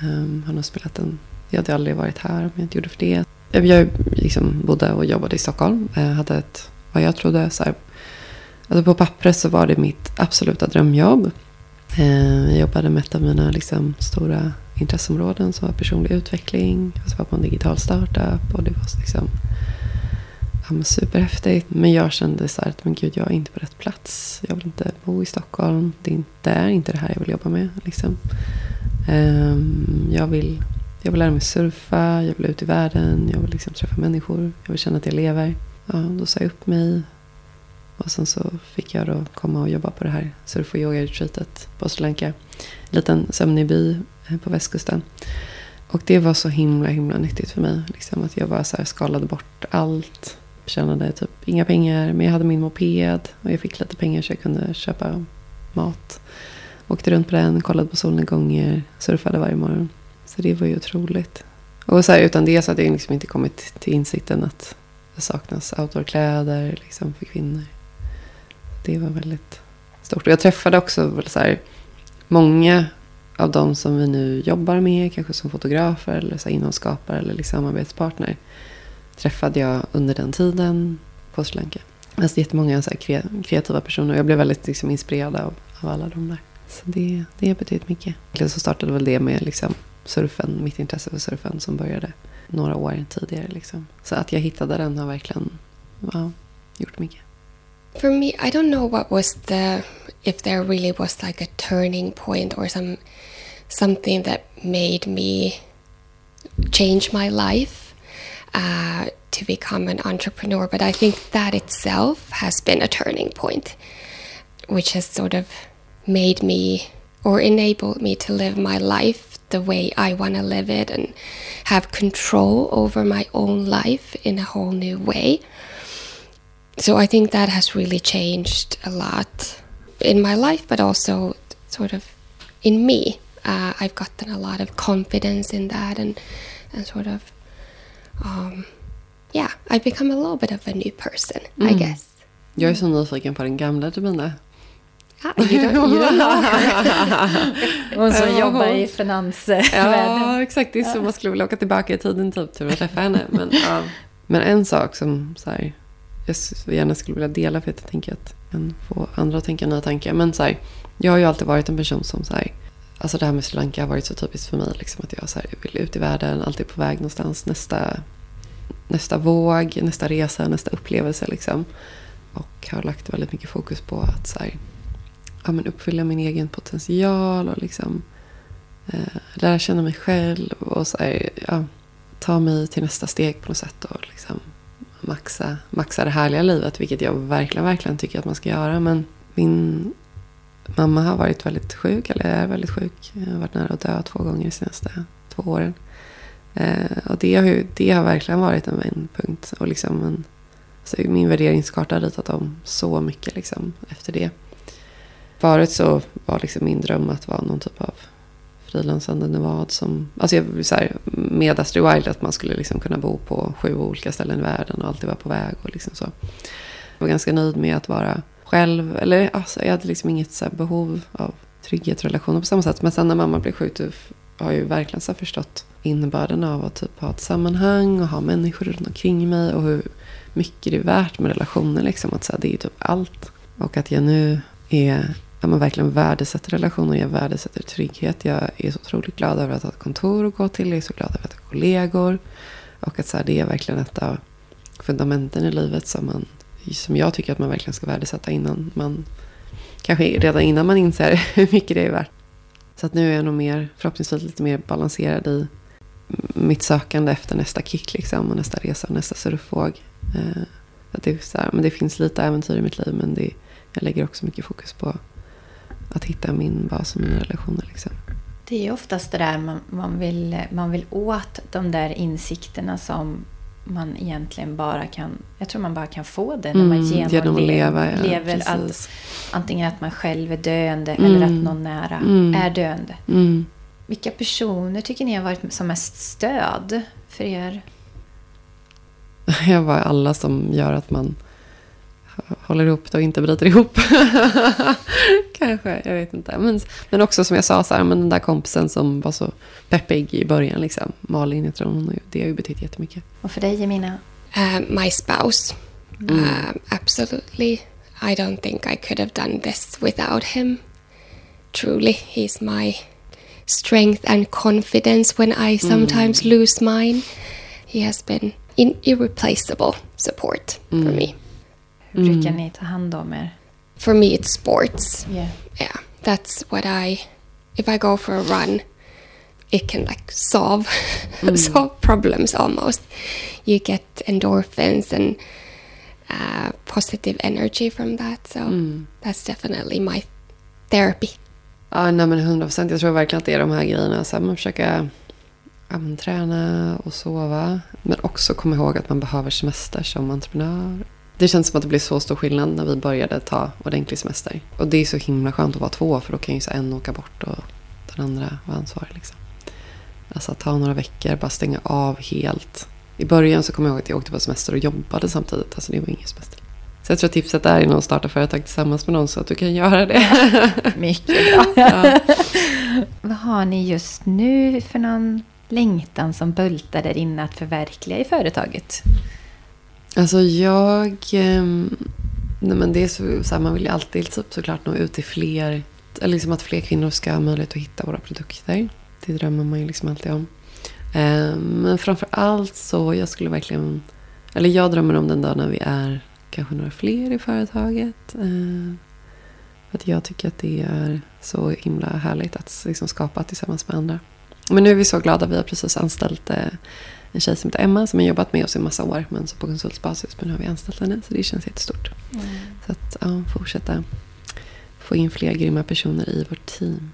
ehm, har spelat en... Jag hade aldrig varit här om jag inte gjorde för det. Jag, liksom bodde och jobbade i Stockholm. Jag hade ett, vad jag trodde, så här, alltså på pappret så var det mitt absoluta drömjobb. Ehm, jag jobbade med ett av mina liksom, stora intresseområden som var personlig utveckling. Jag var på en digital startup. Och det var liksom, ja, men superhäftigt. Men jag kände så här att men gud, jag är inte på rätt plats. Jag vill inte bo i Stockholm. Det är inte, det är inte det här jag vill jobba med. Liksom. Ehm, jag, vill, jag vill lära mig surfa. Jag vill ut i världen. Jag vill liksom träffa människor. Jag vill känna att jag lever. Ja, då sa jag upp mig. Och sen så fick jag då komma och jobba på det här surf och yoga-retreatet på Sri Lanka. En liten sömnig by eh, på västkusten. Och det var så himla himla nyttigt för mig. Liksom att jag bara så här skalade bort allt. Tjänade typ inga pengar. Men jag hade min moped. Och jag fick lite pengar så jag kunde köpa mat. Åkte runt på den, kollade på solnedgångar. Surfade varje morgon. Så det var ju otroligt. Och så här, utan det så hade jag liksom inte kommit till insikten att det saknas outdoorkläder liksom, för kvinnor. Det var väldigt stort. Och jag träffade också väl så här, många av de som vi nu jobbar med, kanske som fotografer eller så här, innehållsskapare eller liksom samarbetspartner, träffade jag under den tiden på Sri Lanka. Alltså jättemånga så här, kreativa personer. Jag blev väldigt liksom, inspirerad av, av alla de där. Så det, det har betytt mycket. Egentligen så startade väl det med liksom, surfen, mitt intresse för surfen som började några år tidigare. Liksom. Så att jag hittade den har verkligen ja, gjort mycket. For me, I don't know what was the if there really was like a turning point or some something that made me change my life uh, to become an entrepreneur. But I think that itself has been a turning point, which has sort of made me or enabled me to live my life the way I want to live it and have control over my own life in a whole new way. So I think that has really changed a lot in my life, but also sort of in me. Uh, I've gotten a lot of confidence in that and, and sort of, um, yeah, I've become a little bit of a new person, I guess. Jag är så nyfiken på den gamla Demina. Ah, you don't, you don't know. Hon som Ja, jobbar i finansvärlden. Ja, exakt. Det är så man skulle vilja åka tillbaka i tiden typ till att träffa henne. Men, ja. men en sak som så här, jag så gärna skulle vilja dela för att jag tänker att jag kan få andra att tänka nya tankar. Men så här, jag har ju alltid varit en person som så här, alltså det här med Sri Lanka har varit så typiskt för mig. Liksom, att jag så här, vill ut i världen, alltid på väg någonstans. Nästa, nästa våg, nästa resa, nästa upplevelse. Liksom. Och har lagt väldigt mycket fokus på att så här, ja, men uppfylla min egen potential och liksom eh, lära känna mig själv och så här, ja, ta mig till nästa steg på något sätt och liksom maxa, maxa det härliga livet, vilket jag verkligen, verkligen tycker att man ska göra. Men min mamma har varit väldigt sjuk, eller är väldigt sjuk. Jag har varit nära att dö två gånger de senaste två åren. Eh, och det har, ju, det har verkligen varit en vändpunkt. Och liksom en, alltså min värderingskarta har ritat om så mycket liksom, efter det. Förut så var liksom min dröm att vara någon typ av frilansande nevad. som... Alltså jag, så här, med Astrid Wild att man skulle liksom kunna bo på sju olika ställen i världen och alltid vara på väg och liksom så. Jag var ganska nöjd med att vara själv. Eller alltså, jag hade liksom inget så här, behov av trygghet och relationer på samma sätt. Men sen när mamma blev sjuk har jag ju verkligen så här, förstått innebörden av att typ ha ett sammanhang och ha människor runt omkring mig och hur mycket det är värt med relationer. Liksom. Att, så här, det är ju typ allt. Och att jag nu är ja, men verkligen värdesätter relationer. Jag värdesätter trygghet. Jag är så otroligt glad över att ha ett kontor att gå till. Jag är så glad över att ha kollegor. Och att så här, det är verkligen ett av fundamenten i livet som, man, som jag tycker att man verkligen ska värdesätta innan man... Kanske redan innan man inser hur mycket det är värt. Så att nu är jag nog mer, förhoppningsvis lite mer balanserad i mitt sökande efter nästa kick liksom, och nästa resa och nästa surfvåg. Eh, att det, är så här, men det finns lite äventyr i mitt liv men det, jag lägger också mycket fokus på att hitta min bas och mina relationer. Liksom. Det är oftast det där man, man, vill, man vill åt de där insikterna som man egentligen bara kan... Jag tror man bara kan få det när man Mm, genomlever, genom leva, ja, lever att, antingen att man själv är döende Mm. eller att någon nära Mm. är döende. Mm. Vilka personer tycker ni har varit som mest stöd för er? Jag var alla som gör att man håller ihop det och inte bryter ihop. Kanske, jag vet inte. Men, men också som jag sa, så här, men den där kompisen som var så peppig i början. Liksom. Malin, jag tror hon, det har ju betytt jättemycket. Och för dig, Jemina? Uh, my spouse. Um, absolutely. I don't think I could have done this without him. Truly, he's my strength and confidence when I sometimes lose mine. He has been in irreplaceable support for me. Hur brukar ni ta hand om er? For me, it's sports. Yeah. Yeah, that's what I. If I go for a run, it can like solve solve problems almost. You get endorphins and uh, positive energy from that. So that's definitely my therapy. Ja, nej men 100 procent. Jag tror verkligen att det är de här grejerna. Så här, man försöker ja, träna och sova. Men också komma ihåg att man behöver semester som entreprenör. Det känns som att det blir så stor skillnad när vi började ta ordentlig semester. Och det är så himla skönt att vara två. För då kan ju så en åka bort och den andra vara ansvarig. Liksom. Alltså att ta några veckor, bara stänga av helt. I början så kommer jag ihåg att jag åkte på semester och jobbade samtidigt. Alltså det var ingen semester. Så jag tror att tipset är att starta företag tillsammans med någon så att du kan göra det. Mycket bra. Ja. Vad har ni just nu för någon längtan som bultar där inne att förverkliga i företaget? Alltså jag... Ehm, nej men det är så, så här, man vill ju alltid typ, såklart nå ut till fler. Eller liksom att fler kvinnor ska ha möjlighet att hitta våra produkter. Det drömmer man ju liksom alltid om. Ehm, men framför allt så jag skulle verkligen... Eller jag drömmer om den dag när vi är kanske några fler i företaget. För att jag tycker att det är så himla härligt att liksom skapa tillsammans med andra. Men nu är vi så glada. Vi har precis anställt eh, en tjej som heter Emma som har jobbat med oss i massa år. Men så på konsultbasis. Men nu har vi anställt henne. Så det känns jättestort. Mm. Så att ja, fortsätta få in fler grymma personer i vårt team.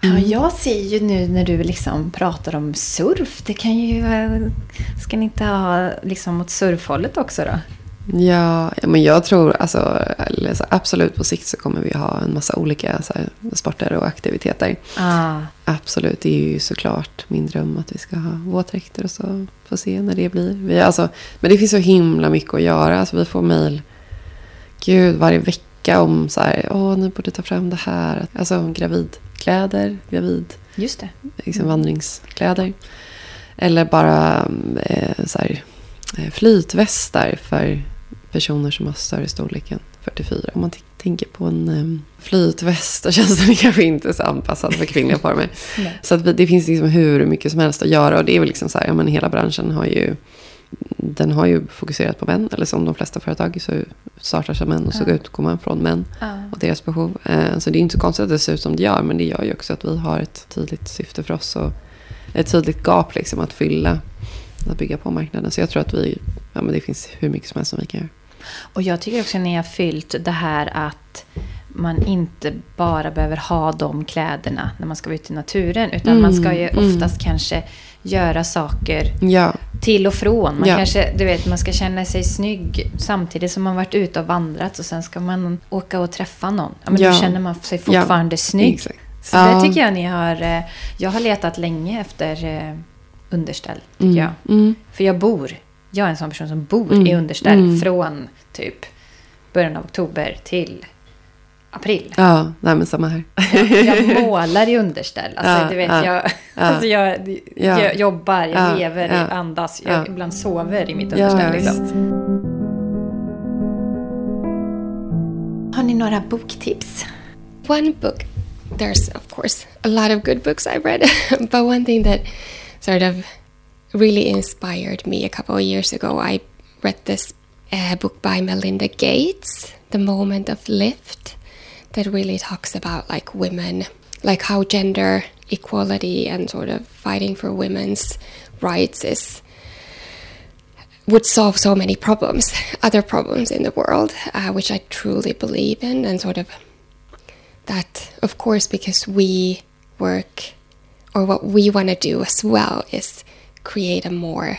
Ja, jag ser ju nu när du liksom pratar om surf. Det kan ju... vara- Ska ni inte ha liksom åt surfhållet också då? Ja, men jag tror alltså, absolut på sikt så kommer vi ha en massa olika så här, sporter och aktiviteter. Ah. Absolut, det är ju såklart min dröm att vi ska ha våtdräkter och så. Får se när det blir. Vi, alltså, men det finns så himla mycket att göra. Alltså, vi får mejl, gud, varje vecka om så här, åh, ni borde ta fram det här. Alltså gravidkläder, gravid Just det. liksom vandringskläder. Eller bara eh, så här, eh, flytvästar för personer som har större storlek än 44. Om man tänker på en eh, flytväst så känns den kanske inte så anpassad för kvinnliga former. Så att vi, det finns liksom hur mycket som helst att göra. Och det är väl liksom så här, ja, men hela branschen har ju den har ju fokuserat på män. Eller som de flesta företag så startar som män och så Ja. utgår man från män Ja. och deras behov. Eh, Så det är inte så konstigt att det ser ut som det gör. Men det gör ju också att vi har ett tydligt syfte för oss. Och ett tydligt gap liksom att fylla. Att bygga på marknaden. Så jag tror att vi, ja men det finns hur mycket som helst som vi kan göra. Och jag tycker också när ni har fyllt det här att man inte bara behöver ha de kläderna när man ska vara ute i naturen. Utan Mm, man ska ju mm. oftast kanske göra saker Ja, till och från. Man Ja. kanske, du vet, man ska känna sig snygg samtidigt som man varit ute och vandrat. Och sen ska man åka och träffa någon. Ja, men Ja. Då känner man sig fortfarande snygg. exakt. Så Ja. det tycker jag ni har... eh, Jag har letat länge efter eh, underställ, tycker Mm, jag. mm. För jag bor, jag är en sån person som bor Mm, i underställ mm. från typ början av oktober till april. Ja, nej men samma här. Jag, jag målar i underställ. Alltså, Ja, du vet, ja, jag, ja. alltså, jag, Ja. jag jobbar, jag Ja, lever, ja. jag andas. Jag Ja. ibland sover i mitt underställ. ja, liksom. Har ni några boktips? One book, there's of course a lot of good books I've read, but one thing that sort of really inspired me a couple of years ago, I read this uh, book by Melinda Gates, The Moment of Lift, that really talks about like women, like how gender equality and sort of fighting for women's rights is would solve so many problems, other problems in the world, uh, which I truly believe in, and sort of that, of course, because we work or what we want to do as well is create a more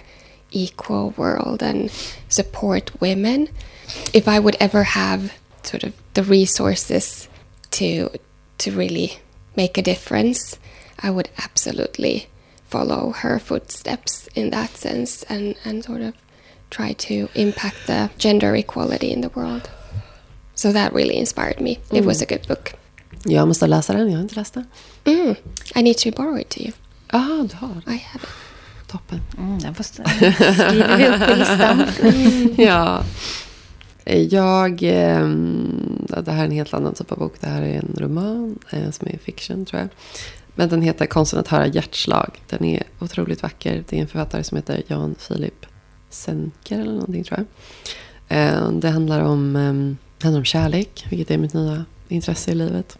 equal world and support women. If I would ever have sort of the resources to to really make a difference, I would absolutely follow her footsteps in that sense and, and sort of try to impact the gender equality in the world. So that really inspired me. It was a good book. Jag måste läsa den, jag har inte läst den. Mm. I need to borrow it to you. Ja, du har. I have it. Toppen. Mm, den får skriver vi upp på listan. ja. Jag... ehm, det här är en helt annan typ av bok. Det här är en roman eh, som är fiction, tror jag. Men den heter Konsten att höra hjärtslag. Den är otroligt vacker. Det är en författare som heter Jan Filip Senker eller någonting, tror jag. Eh, det handlar om, det handlar om kärlek, vilket är mitt nya intresse i livet.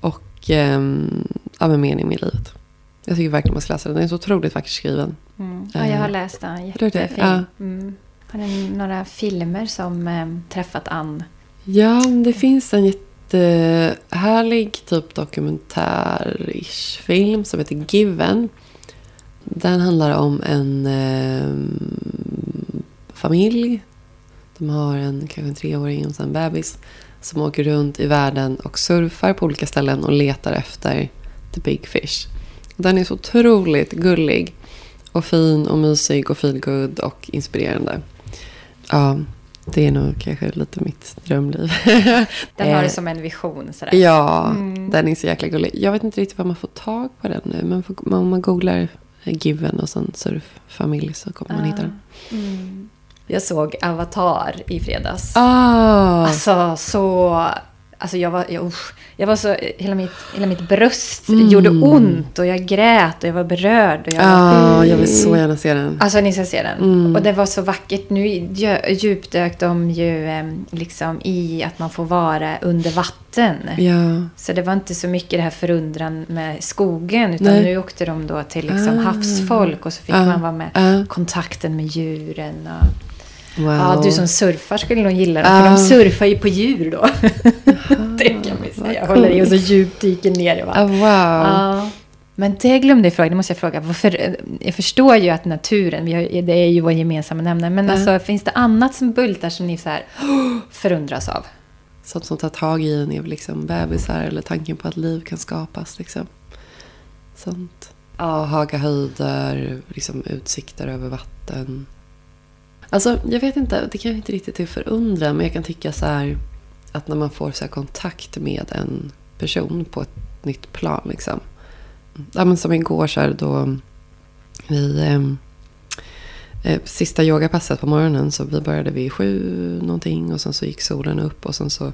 Och ehm, ja, men mening med livet. Jag tycker verkligen man ska läsa den. Den är så otroligt vackert skriven. Mm. Ja, jag har läst den. Jättefin. Ja. Mm. Har ni några filmer som eh, träffat an? Ja, det finns en jättehärlig typ dokumentär-ish film som heter Given. Den handlar om en eh, familj. De har en kanske en treåring och en bebis. Som åker runt i världen och surfar på olika ställen och letar efter the big fish. Den är så otroligt gullig. Och fin och mysig och feelgood och inspirerande. Ja, det är nog kanske lite mitt drömliv. Den har Eh, du som en vision. Sådär. Ja, Mm. den är så jäkla gullig. Jag vet inte riktigt var man får tag på den nu. Men om man googlar eh, Given och sen surffamilj så kommer man hitta den. Mm. Jag såg Avatar i fredags. Ah, Alltså så... Alltså jag var, jag, usch, jag var så, hela mitt, hela mitt bröst gjorde ont och jag grät och jag var berörd. Och jag, Ja, jag vill så gärna se den. Alltså ni ska se den. Och det var så vackert. Nu djupdök de ju liksom i att man får vara under vatten. Ja. Så det var inte så mycket det här förundran med skogen. Utan Nej. nu åkte de då till liksom Ah. havsfolk. Och så fick Ah. man vara med. Ah. Kontakten med djuren. Och, Wow. Ja, du som surfar skulle nog gilla det. Ah. För de surfar ju på djur då. det kan vi säga. Håller i och så djupt dyker ner i Ah, vattnet. wow. Ja. Men det glömde jag fråga, det måste jag fråga. Varför, jag förstår ju att naturen, vi har, det är ju vår gemensamma nämnare. Men alltså, finns det annat som bultar som ni så här, förundras av? Sånt som tar tag i en är liksom bebisar eller tanken på att liv kan skapas. Liksom. Sånt. Ja, höga höjder, liksom utsikter över vatten. Alltså, jag vet inte, det kan jag inte riktigt till förundra, men jag kan tycka så här att när man får så här kontakt med en person på ett nytt plan. Liksom. Ja, men som igår så här då vi... Ehm, eh, sista yogapasset på morgonen så vi började vid sju någonting och sen så gick solen upp och sen så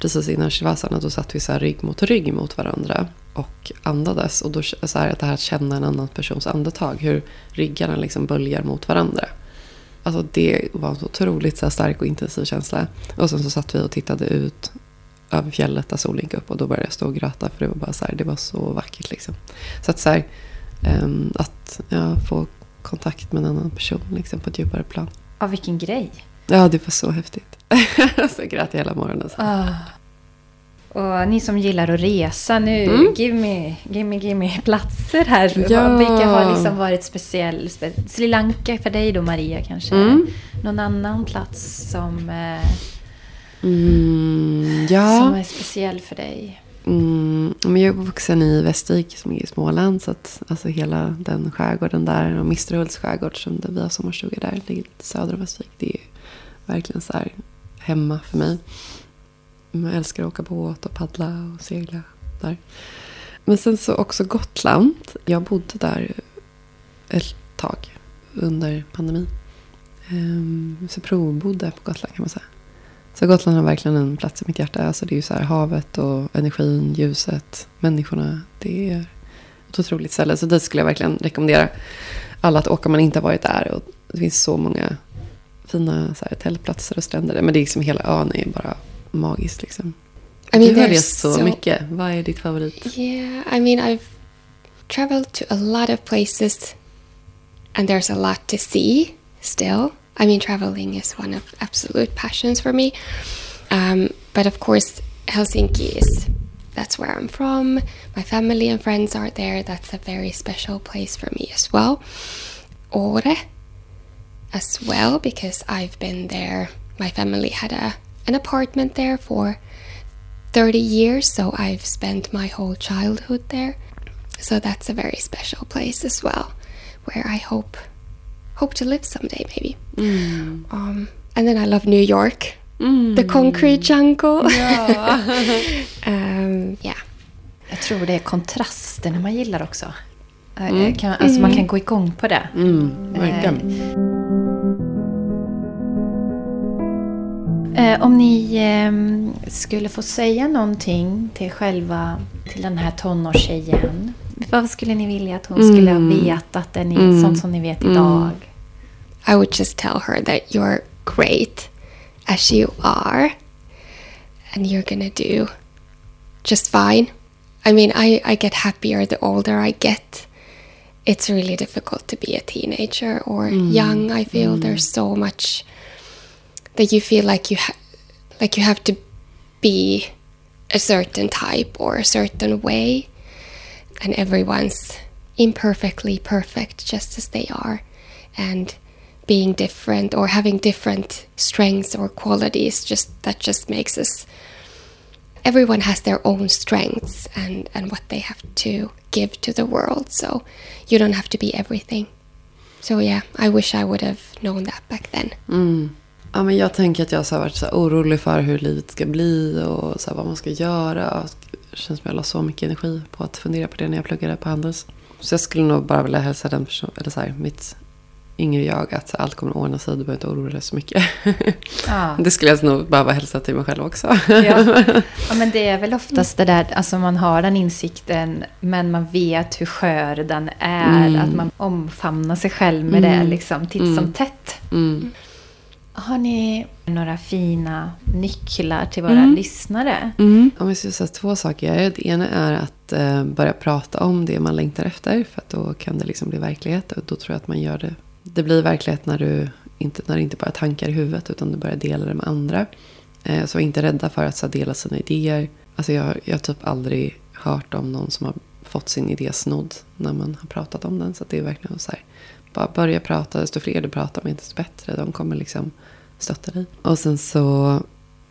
precis innan shivasana då satt vi så här rygg mot rygg mot varandra och andades. Och då så här, att det här att känna en annan persons andetag, hur ryggarna liksom böljar mot varandra. Alltså det var en otroligt så stark och intensiv känsla. Och sen så satt vi och tittade ut över fjället där solen gick upp och då började jag stå och gråta för det var bara så här, det var så vackert liksom. Så att så här, ehm, att ja, få kontakt med en annan person liksom, på ett djupare plan. Ja, vilken grej. Ja, det var så häftigt. så jag grät hela morgonen. Så. Ah. Och ni som gillar att resa nu, Mm. give, me, give me, give me platser här. Ja. Vilka har liksom varit speciell? Spe, Sri Lanka för dig då Maria kanske? Mm. Någon annan plats som, eh, Mm, som ja, är speciell för dig? mm, men jag är vuxen i Västervik som är i Småland. Så att alltså hela den skärgården där och Misterhults skärgård som vi har sommarstuga där ligger söder om Västervik. Det är verkligen så här hemma för mig. Jag älskar att åka båt och paddla och segla där. Men sen så också Gotland. Jag bodde där ett tag under pandemin. Ehm, så provbodde på Gotland kan man säga. Så Gotland har verkligen en plats i mitt hjärta. Alltså det är ju så här havet och energin, ljuset, människorna. Det är ett otroligt ställe. Så dit skulle jag verkligen rekommendera alla att åka om man inte har varit där. Och det finns så många fina så här, tältplatser och stränder. Men det är liksom hela ön är bara magiskt liksom. I mean, du har rest så, so mycket. Vad är ditt favorit? Yeah, I mean, I've traveled to a lot of places and there's a lot to see still. I mean, traveling is one of absolute passions for me. Um, but of course, Helsinki is that's where I'm from. My family and friends are there. That's a very special place for me as well. Åre as well because I've been there. My family had a an apartment there for 30 years, so I've spent my whole childhood there. So that's a very special place as well, where I hope hope to live someday, maybe. Um, and then I love New York, the concrete jungle. um, yeah. Jag tror det är kontrasterna man gillar också. Eh, Kan, alltså man kan gå igång på det. Mm, verkligen. Om ni ehm, skulle få säga någonting till själva, till den här tonårstjejen. Vad skulle ni vilja att hon skulle ha vetat, det ni, sånt som ni vet idag? I would just tell her that you're great as you are and you're gonna do just fine. I mean, I, I get happier the older I get. It's really difficult to be a teenager or young. I feel there's so much that you feel like you ha- like you have to be a certain type or a certain way and everyone's imperfectly perfect just as they are and being different or having different strengths or qualities just that just makes us everyone has their own strengths and and what they have to give to the world so you don't have to be everything so yeah i wish i would have known that back then Mm. Ja, men jag tänker att jag har varit så orolig för hur livet ska bli och så vad man ska göra. Det känns som jag la så mycket energi på att fundera på det när jag pluggade på Handels. Så jag skulle nog bara vilja hälsa den personen, eller så här, mitt yngre jag att allt kommer att ordna sig, du behöver inte oroa dig så mycket. Ja. Det skulle jag nog behöva hälsa till mig själv också. Ja. ja, men det är väl oftast det där, alltså man har den insikten, men man vet hur skör den är. Mm. Att man omfamnar sig själv med det Mm. liksom, titt Mm. som tätt. Har ni några fina nycklar till våra Mm. lyssnare? Mm. Om jag ska säga två saker. Det ena är att eh, börja prata om det man längtar efter. För att då kan det liksom bli verklighet. Och då tror jag att man gör det. Det blir verklighet när du inte, när det inte bara är tankar i huvudet. Utan du börjar dela det med andra. Eh, så var inte rädda för att så, dela sina idéer. Alltså jag, jag har typ aldrig hört om någon som har fått sin idé snodd. När man har pratat om den. Så att det är verkligen så här. Bara börja prata. Desto fler du pratar med desto bättre. De kommer liksom stötta dig. Och sen så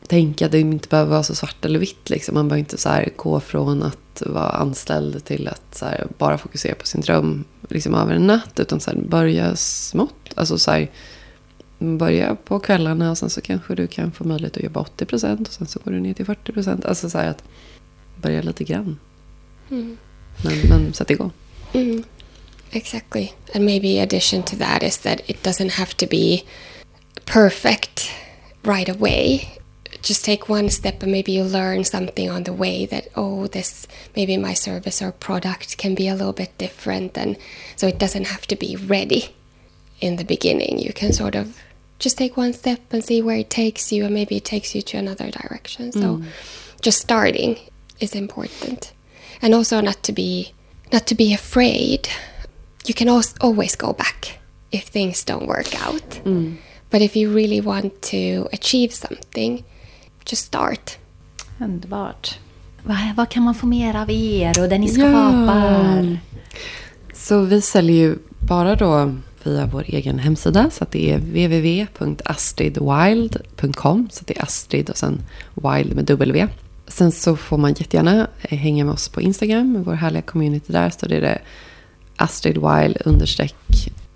tänka att det inte behöver vara så svart eller vitt. Liksom. Man behöver inte så här gå från att vara anställd till att här bara fokusera på sin dröm liksom över en natt. Utan så här, börja smått. Alltså så här, börja på kvällarna och sen så kanske du kan få möjlighet att jobba 80 procent. Och sen så går du ner till 40 procent. Alltså så här att börja lite grann. Mm. Men, men sätt igång. Mm. Exactly. And maybe addition to that is that it doesn't have to be perfect right away. Just take one step and maybe you learn something on the way that oh this maybe my service or product can be a little bit different and so it doesn't have to be ready in the beginning. You can sort of just take one step and see where it takes you and maybe it takes you to another direction. So mm. just starting is important. And also not to be not to be afraid. You can always go back if things don't work out. But if you really want to achieve something, just start. Underbart. Vad, vad kan man få mer av er och det ni skapar? Så vi säljer ju bara då via vår egen hemsida. Så att det är www.astridwild.com. Så det är Astrid och sen Wild med W. Sen så får man jättegärna hänga med oss på Instagram. Med vår härliga community där. Så det är det Astrid Weil understreck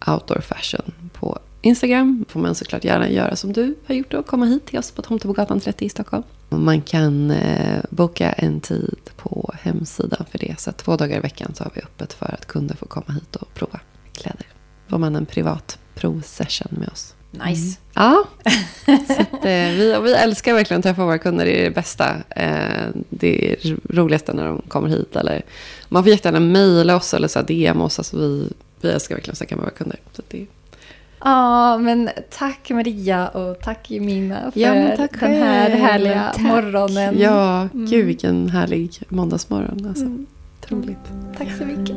outdoor fashion på Instagram. får man såklart gärna göra som du har gjort och komma hit till oss på Tomtebogatan 30 i Stockholm. Man kan eh, boka en tid på hemsidan för det. Så två dagar i veckan så har vi öppet för att kunder får komma hit och prova kläder. Får man en privat provsession med oss. Nice. Ja, så att, eh, vi, vi älskar verkligen att träffa våra kunder. Det är det bästa. Eh, det är roligaste när de kommer hit. Eller, man får jättegärna mejla oss eller så här DM oss. Alltså vi, vi älskar verkligen att snacka med våra kunder. Så det, Ja, men tack Maria och tack Jemina för Ja, tack den här härliga Tack. morgonen. ja, gud vilken härlig måndagsmorgon. Alltså. Mm. Otroligt. Tack så mycket.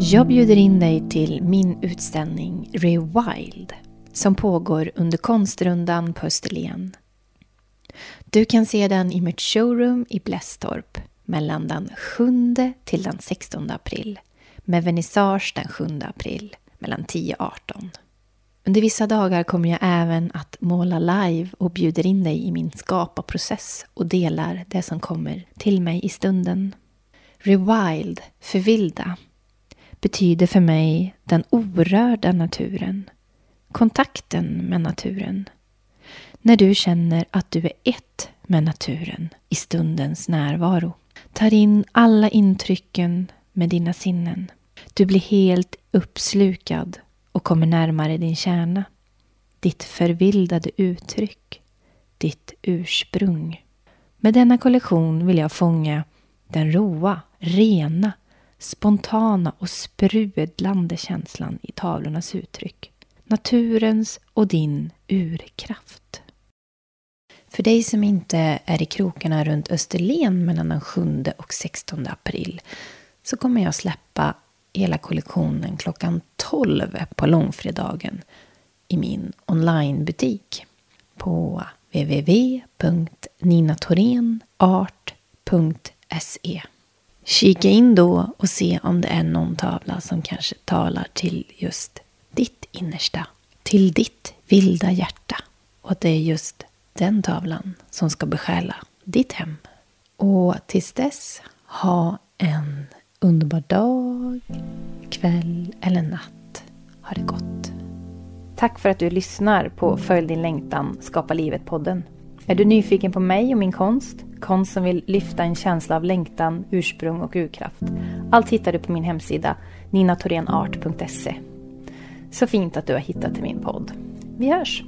Jag bjuder in dig till min utställning Rewild som pågår under Konstrundan på Österlen. Du kan se den i mitt showroom i Blästorp mellan den 7 till den 16 april med vernissage den 7 april mellan 10 och 18. Under vissa dagar kommer jag även att måla live och bjuder in dig i min skaparprocess och delar det som kommer till mig i stunden. Rewild, förvilda, betyder för mig den orörda naturen. Kontakten med naturen. När du känner att du är ett med naturen i stundens närvaro. Tar in alla intrycken med dina sinnen. Du blir helt uppslukad och kommer närmare din kärna. Ditt förvildade uttryck. Ditt ursprung. Med denna kollektion vill jag fånga den roa, rena, spontana och sprudlande känslan i tavlornas uttryck. Naturens och din urkraft. För dig som inte är i krokarna runt Österlen mellan den 7 och 16 april så kommer jag släppa hela kollektionen klockan 12 på långfredagen i min onlinebutik på www.ninatorenart.se. Kika in då och se om det är någon tavla som kanske talar till just ditt innersta, till ditt vilda hjärta. Och att det är just den tavlan som ska besjäla ditt hem. Och tills dess, ha en underbar dag, kväll eller natt. Ha det gott. Tack för att du lyssnar på Följ din längtan, Skapa livet-podden. Är du nyfiken på mig och min konst? Konst som vill lyfta en känsla av längtan, ursprung och urkraft. Allt hittar du på min hemsida ninatorenart.se. Så fint att du har hittat till min podd. Vi hörs!